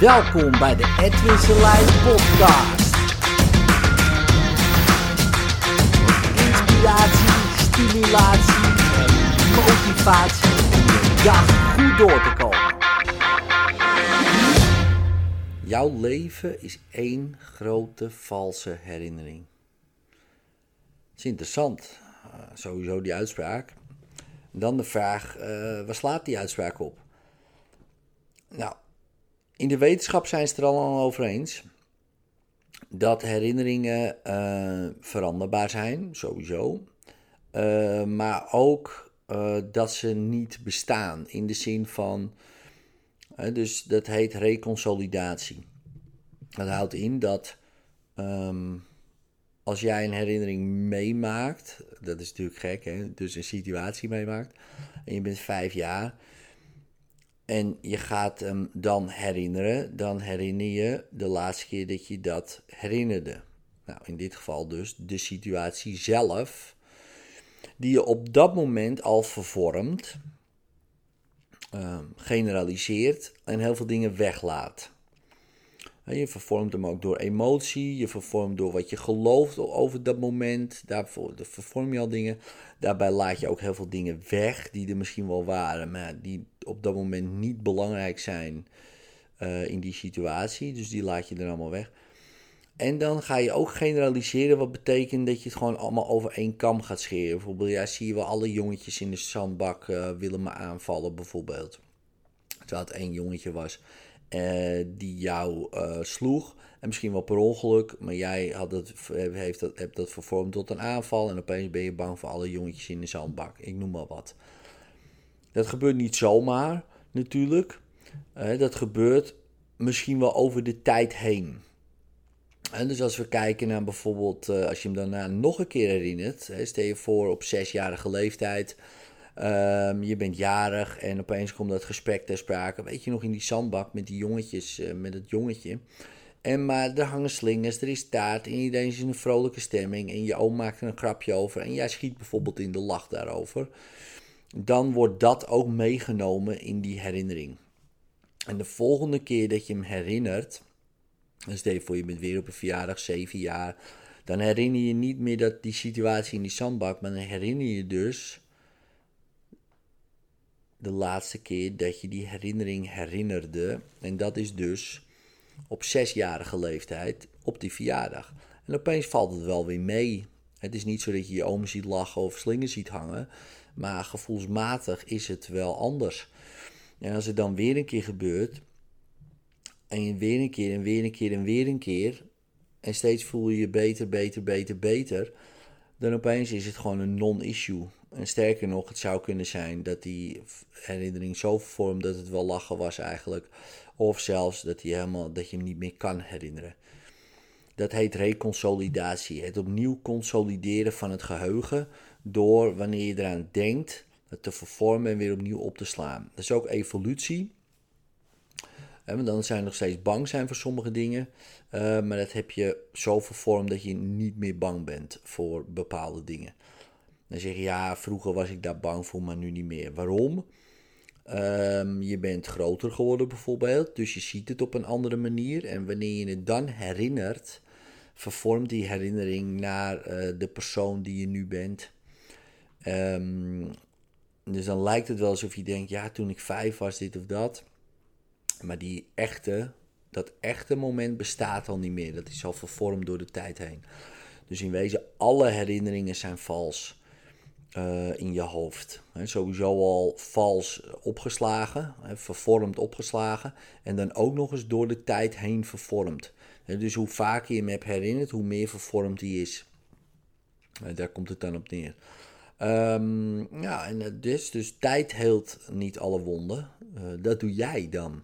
Welkom bij de Edwin Selijn podcast. Inspiratie, stimulatie en motivatie om goed door te komen. Jouw leven is één grote valse herinnering. Dat is interessant, uh, sowieso die uitspraak. Dan de vraag, uh, waar slaat die uitspraak op? Nou, in de wetenschap zijn ze er al over eens dat herinneringen uh, veranderbaar zijn, sowieso. Uh, maar ook uh, dat ze niet bestaan in de zin van. dus dat heet reconsolidatie. Dat houdt in dat um, als jij een herinnering meemaakt, dat is natuurlijk gek, hè? dus een situatie meemaakt, en je bent vijf jaar en je gaat hem dan herinneren, dan herinner je de laatste keer dat je dat herinnerde. Nou, in dit geval dus de situatie zelf, die je op dat moment al vervormt, uh, generaliseert en heel veel dingen weglaat. Je vervormt hem ook door emotie, je vervormt door wat je gelooft over dat moment. Daarvoor vervorm je al dingen. Daarbij laat je ook heel veel dingen weg die er misschien wel waren, maar die op dat moment niet belangrijk zijn uh, in die situatie. Dus die laat je er allemaal weg. En dan ga je ook generaliseren, wat betekent dat je het gewoon allemaal over één kam gaat scheren. Bijvoorbeeld, ja, zie je wel alle jongetjes in de zandbak uh, willen me aanvallen, bijvoorbeeld. Terwijl het één jongetje was uh, die jou uh, sloeg. En misschien wel per ongeluk, maar jij had het, heeft dat, hebt dat vervormd tot een aanval. En opeens ben je bang voor alle jongetjes in de zandbak. Ik noem maar wat. Dat gebeurt niet zomaar, natuurlijk. Dat gebeurt misschien wel over de tijd heen. En dus als we kijken naar bijvoorbeeld, als je hem daarna nog een keer herinnert. Hè, stel je voor op zesjarige leeftijd Um, je bent jarig en opeens komt dat gesprek ter sprake. Weet je nog in die zandbak met die jongetjes, uh, met het jongetje. En maar er hangen slingers, er is taart en iedereen is in een vrolijke stemming. En je oom maakt er een grapje over en jij schiet bijvoorbeeld in de lach daarover. Dan wordt dat ook meegenomen in die herinnering. En de volgende keer dat je hem herinnert, stel voor je bent weer op een verjaardag, zeven jaar. Dan herinner je niet meer dat die situatie in die zandbak, maar dan herinner je dus de laatste keer dat je die herinnering herinnerde. En dat is dus op zesjarige leeftijd op die verjaardag. En opeens valt het wel weer mee. Het is niet zo dat je je oom ziet lachen of slingen ziet hangen. Maar gevoelsmatig is het wel anders. En als het dan weer een keer gebeurt. En weer een keer en weer een keer en weer een keer. En steeds voel je je beter, beter, beter, beter. Dan opeens is het gewoon een non-issue. En sterker nog, het zou kunnen zijn dat die herinnering zo vormt dat het wel lachen was eigenlijk. Of zelfs dat, hij helemaal, dat je hem niet meer kan herinneren. Dat heet reconsolidatie. Het opnieuw consolideren van het geheugen door wanneer je eraan denkt het te vervormen en weer opnieuw op te slaan. Dat is ook evolutie. want dan zijn we nog steeds bang zijn voor sommige dingen. Uh, maar dat heb je zo vervormd dat je niet meer bang bent voor bepaalde dingen. Dan zeg je ja, vroeger was ik daar bang voor, maar nu niet meer. Waarom? Um, je bent groter geworden bijvoorbeeld, dus je ziet het op een andere manier. En wanneer je het dan herinnert, vervormt die herinnering naar uh, de persoon die je nu bent. Um, dus dan lijkt het wel alsof je denkt, ja, toen ik vijf was, dit of dat. Maar die echte, dat echte moment bestaat al niet meer. Dat is al vervormd door de tijd heen. Dus in wezen, alle herinneringen zijn vals. Uh, in je hoofd. Sowieso al vals opgeslagen, vervormd opgeslagen. En dan ook nog eens door de tijd heen vervormd. Dus hoe vaker je hem hebt herinnerd, hoe meer vervormd hij is. daar komt het dan op neer. Um, ja, en dus, dus tijd heelt niet alle wonden. Uh, dat doe jij dan.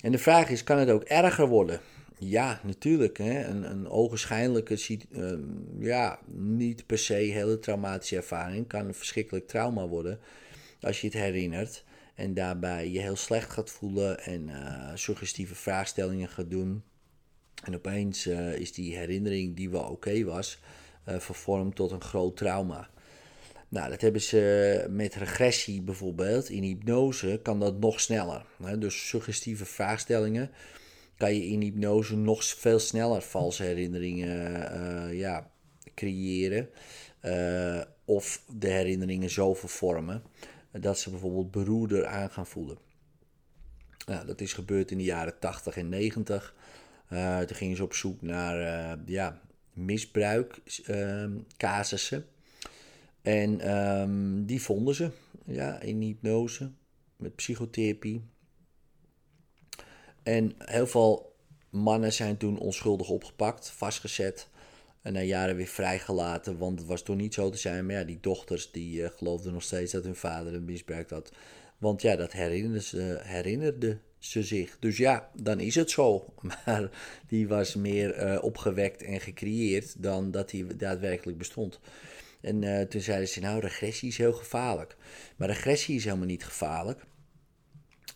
En de vraag is, kan het ook erger worden? Ja, natuurlijk. Hè. Een, een ogenschijnlijke, uh, ja, niet per se hele traumatische ervaring kan een verschrikkelijk trauma worden als je het herinnert. En daarbij je heel slecht gaat voelen en uh, suggestieve vraagstellingen gaat doen. En opeens uh, is die herinnering die wel oké was, uh, vervormd tot een groot trauma. Nou, dat hebben ze met regressie bijvoorbeeld. In hypnose kan dat nog sneller. Dus suggestieve vraagstellingen kan je in hypnose nog veel sneller valse herinneringen uh, ja, creëren. Uh, of de herinneringen zo vervormen dat ze bijvoorbeeld beroerder aan gaan voelen. Nou, dat is gebeurd in de jaren 80 en 90. Uh, toen gingen ze op zoek naar ja, misbruikcasussen. en um, die vonden ze ja, in hypnose met psychotherapie. En heel veel mannen zijn toen onschuldig opgepakt, vastgezet. En na jaren weer vrijgelaten, want het was toch niet zo te zijn. Maar ja, die dochters die uh, geloofden nog steeds dat hun vader een misbruikt had. Want ja, dat herinnerden ze, herinnerde ze zich. Dus ja, dan is het zo. Maar die was meer uh, opgewekt en gecreëerd dan dat hij daadwerkelijk bestond. En uh, toen zeiden ze, nou, regressie is heel gevaarlijk. Maar regressie is helemaal niet gevaarlijk.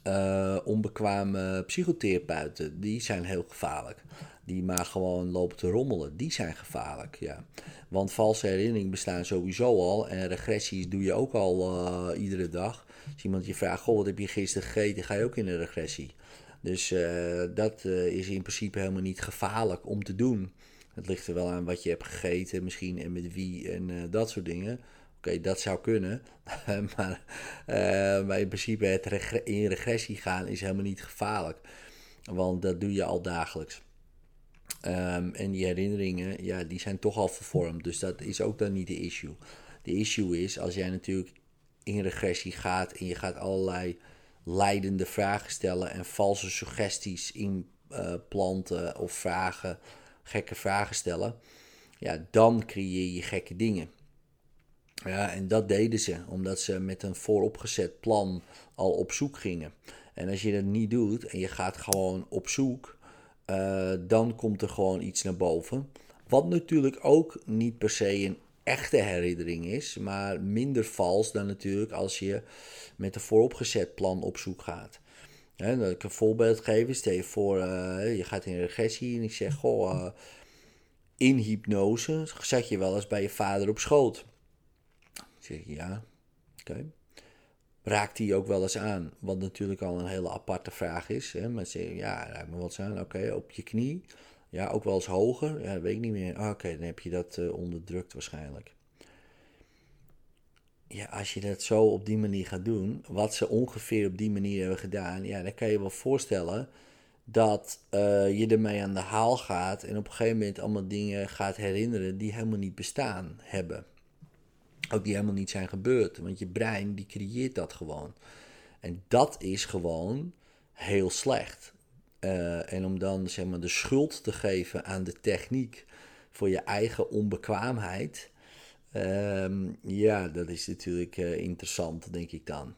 Uh, onbekwame psychotherapeuten, die zijn heel gevaarlijk. Die maar gewoon lopen te rommelen, die zijn gevaarlijk, ja. Want valse herinneringen bestaan sowieso al. En regressies doe je ook al uh, iedere dag. Als iemand je vraagt, goh, wat heb je gisteren gegeten? Ga je ook in een regressie. Dus uh, dat is in principe helemaal niet gevaarlijk om te doen. Het ligt er wel aan wat je hebt gegeten misschien en met wie en dat soort dingen. Oké, dat zou kunnen. maar, uh, in principe het in regressie gaan is helemaal niet gevaarlijk. Want dat doe je al dagelijks. Um, en die herinneringen, ja, die zijn toch al vervormd. Dus dat is ook dan niet de issue. De issue is als jij natuurlijk in regressie gaat en je gaat allerlei leidende vragen stellen en valse suggesties inplanten uh, of vragen, gekke vragen stellen. Ja, dan creëer je gekke dingen. Ja, en dat deden ze, omdat ze met een vooropgezet plan al op zoek gingen. En als je dat niet doet en je gaat gewoon op zoek, uh, dan komt er gewoon iets naar boven. Wat natuurlijk ook niet per se een echte herinnering is, maar minder vals dan natuurlijk als je met een vooropgezet plan op zoek gaat. He, dat ik een voorbeeld geven. Stel je voor, uh, je gaat in regressie en ik zeg, goh, uh, in hypnose zat je wel eens bij je vader op schoot. Ja, oké. Raakt die ook wel eens aan? Wat natuurlijk al een hele aparte vraag is. Hè? Ja, raakt me eens aan. Oké, op je knie. Ja, ook wel eens hoger. Ja, weet ik niet meer. Ah, oké, dan heb je dat uh, onderdrukt waarschijnlijk. Ja, als je dat zo op die manier gaat doen, wat ze ongeveer op die manier hebben gedaan, ja, dan kan je wel voorstellen dat uh, je ermee aan de haal gaat en op een gegeven moment allemaal dingen gaat herinneren die helemaal niet bestaan hebben. Ook die helemaal niet zijn gebeurd. Want je brein die creëert dat gewoon. En dat is gewoon heel slecht. Uh, en om dan zeg maar de schuld te geven aan de techniek voor je eigen onbekwaamheid. Um, ja, dat is natuurlijk uh, interessant, denk ik dan.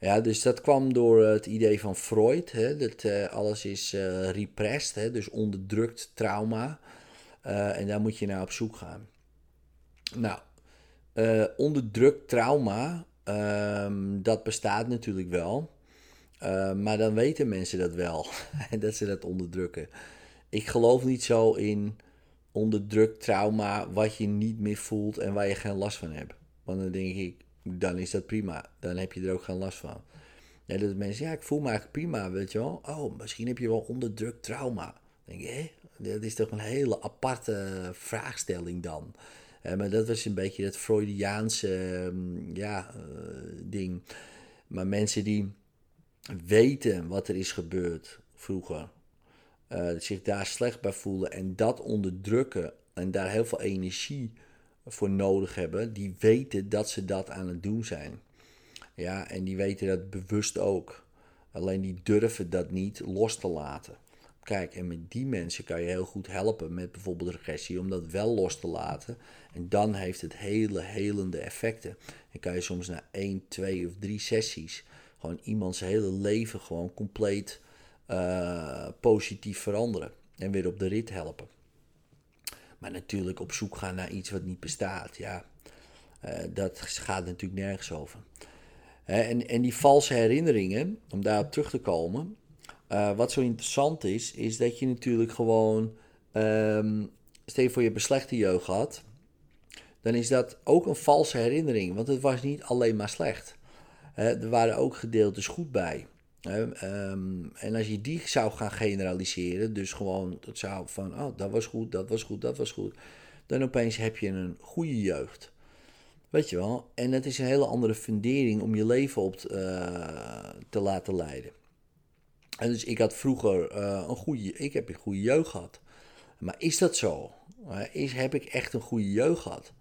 Ja, dus dat kwam door het idee van Freud. Hè, dat uh, alles is repressed, hè, dus onderdrukt trauma. en daar moet je naar op zoek gaan. Nou, uh, onderdrukt trauma, um, dat bestaat natuurlijk wel. Uh, maar dan weten mensen dat wel, dat ze dat onderdrukken. Ik geloof niet zo in onderdrukt trauma wat je niet meer voelt en waar je geen last van hebt. Want dan denk ik, dan is dat prima. Dan heb je er ook geen last van. Ja, dat mensen, ja, ik voel me eigenlijk prima, weet je wel. Oh, misschien heb je wel onderdrukt trauma. Denk je, dat is toch een hele aparte vraagstelling dan. Uh, maar dat was een beetje het Freudiaanse um, ja, uh, ding. Maar mensen die weten wat er is gebeurd vroeger, uh, zich daar slecht bij voelen en dat onderdrukken en daar heel veel energie voor nodig hebben, die weten dat ze dat aan het doen zijn. Ja, en die weten dat bewust ook. Alleen die durven dat niet los te laten. Kijk, en met die mensen kan je heel goed helpen met bijvoorbeeld regressie om dat wel los te laten. En dan heeft het hele helende effecten. En kan je soms na 1, 2 of 3 sessies gewoon iemands hele leven gewoon compleet uh, positief veranderen. En weer op de rit helpen. Maar natuurlijk op zoek gaan naar iets wat niet bestaat. Ja, uh, dat gaat natuurlijk nergens over. en, en die valse herinneringen, om daarop terug te komen. Uh, wat zo interessant is, is dat je natuurlijk gewoon. Um, je voor je hebt een slechte jeugd gehad. dan is dat ook een valse herinnering. Want het was niet alleen maar slecht. er waren ook gedeeltes goed bij. Ehm, en als je die zou gaan generaliseren, dus gewoon dat zou van, oh, dat was goed, dat was goed, dat was goed, dan opeens heb je een goede jeugd. Weet je wel? En het is een hele andere fundering om je leven op te laten leiden. Dus ik had vroeger uh, een goede, ik heb een goede jeugd gehad. Maar is dat zo? Uh, is, heb ik echt een goede jeugd gehad?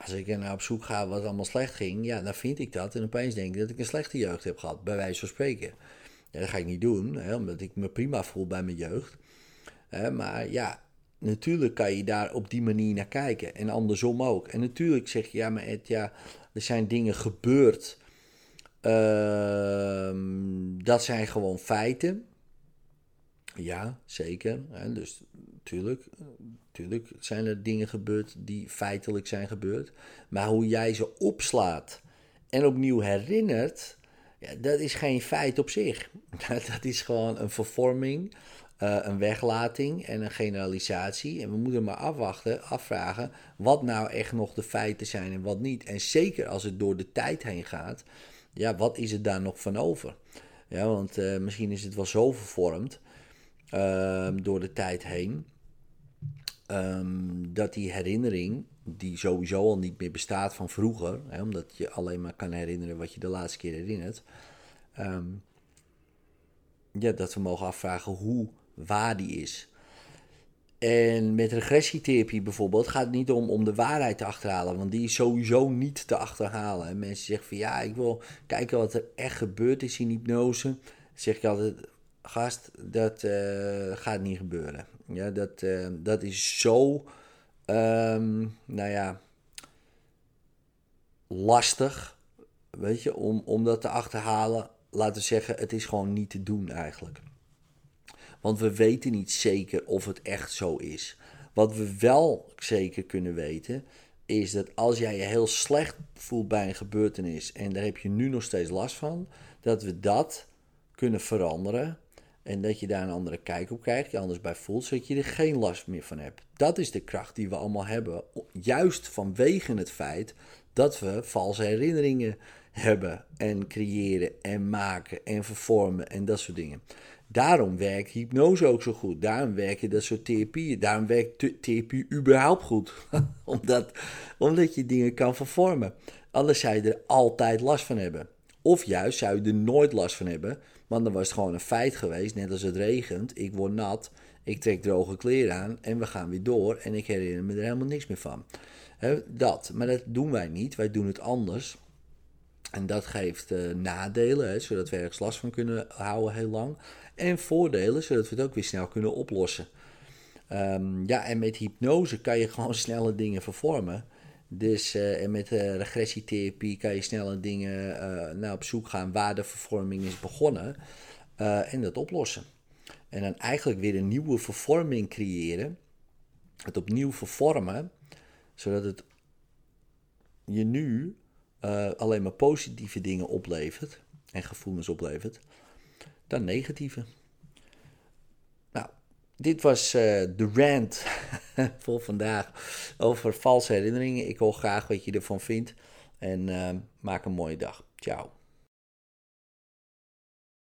Als ik er op zoek ga wat allemaal slecht ging, ja, dan vind ik dat. En opeens denk ik dat ik een slechte jeugd heb gehad, bij wijze van spreken. Ja, dat ga ik niet doen, hè, omdat ik me prima voel bij mijn jeugd. maar ja, natuurlijk kan je daar op die manier naar kijken. En andersom ook. En natuurlijk zeg je, ja, maar Ed, ja, er zijn dingen gebeurd. Uh, dat zijn gewoon feiten. Ja, zeker. Dus natuurlijk, natuurlijk zijn er dingen gebeurd die feitelijk zijn gebeurd. Maar hoe jij ze opslaat en opnieuw herinnert, ja, dat is geen feit op zich. Dat is gewoon een vervorming uh, een weglating en een generalisatie. En we moeten maar afwachten, afvragen wat nou echt nog de feiten zijn en wat niet. En zeker als het door de tijd heen gaat, ja, wat is er daar nog van over? Ja, want uh, misschien is het wel zo vervormd uh, door de tijd heen, um, dat die herinnering, die sowieso al niet meer bestaat van vroeger, hè, omdat je alleen maar kan herinneren wat je de laatste keer herinnert, um, ja, dat we mogen afvragen hoe waar die is. En met regressietherapie bijvoorbeeld gaat het niet om, om de waarheid te achterhalen, want die is sowieso niet te achterhalen. En mensen zeggen van ja, ik wil kijken wat er echt gebeurd is in hypnose. Dan zeg ik altijd, gast, dat uh, gaat niet gebeuren. Ja, dat, uh, dat is zo, um, nou ja, lastig, weet je, om, om dat te achterhalen. Laten we zeggen, het is gewoon niet te doen eigenlijk. Want we weten niet zeker of het echt zo is. Wat we wel zeker kunnen weten, is dat als jij je heel slecht voelt bij een gebeurtenis en daar heb je nu nog steeds last van, dat we dat kunnen veranderen en dat je daar een andere kijk op krijgt, je anders bij voelt, zodat je er geen last meer van hebt. Dat is de kracht die we allemaal hebben, juist vanwege het feit dat we valse herinneringen hebben en creëren en maken en vervormen en dat soort dingen. Daarom werkt hypnose ook zo goed. Daarom werken dat soort therapieën. Daarom werkt therapie überhaupt goed. omdat, omdat je dingen kan vervormen. Anders zou je er altijd last van hebben. Of juist zou je er nooit last van hebben. Want dan was het gewoon een feit geweest. Net als het regent. Ik word nat. Ik trek droge kleren aan. En we gaan weer door. En ik herinner me er helemaal niks meer van. dat. Maar dat doen wij niet. Wij doen het anders. En dat geeft uh, nadelen, hè, zodat we ergens last van kunnen houden heel lang. En voordelen, zodat we het ook weer snel kunnen oplossen. Um, ja, en met hypnose kan je gewoon snelle dingen vervormen. Dus uh, en met uh, regressietherapie kan je snelle dingen naar op zoek gaan waar de vervorming is begonnen. en dat oplossen. En dan eigenlijk weer een nieuwe vervorming creëren. Het opnieuw vervormen, zodat het je nu alleen maar positieve dingen oplevert en gevoelens oplevert dan negatieve. Nou, dit was uh, de rant voor vandaag over valse herinneringen. Ik hoor graag wat je ervan vindt en uh, maak een mooie dag. Ciao.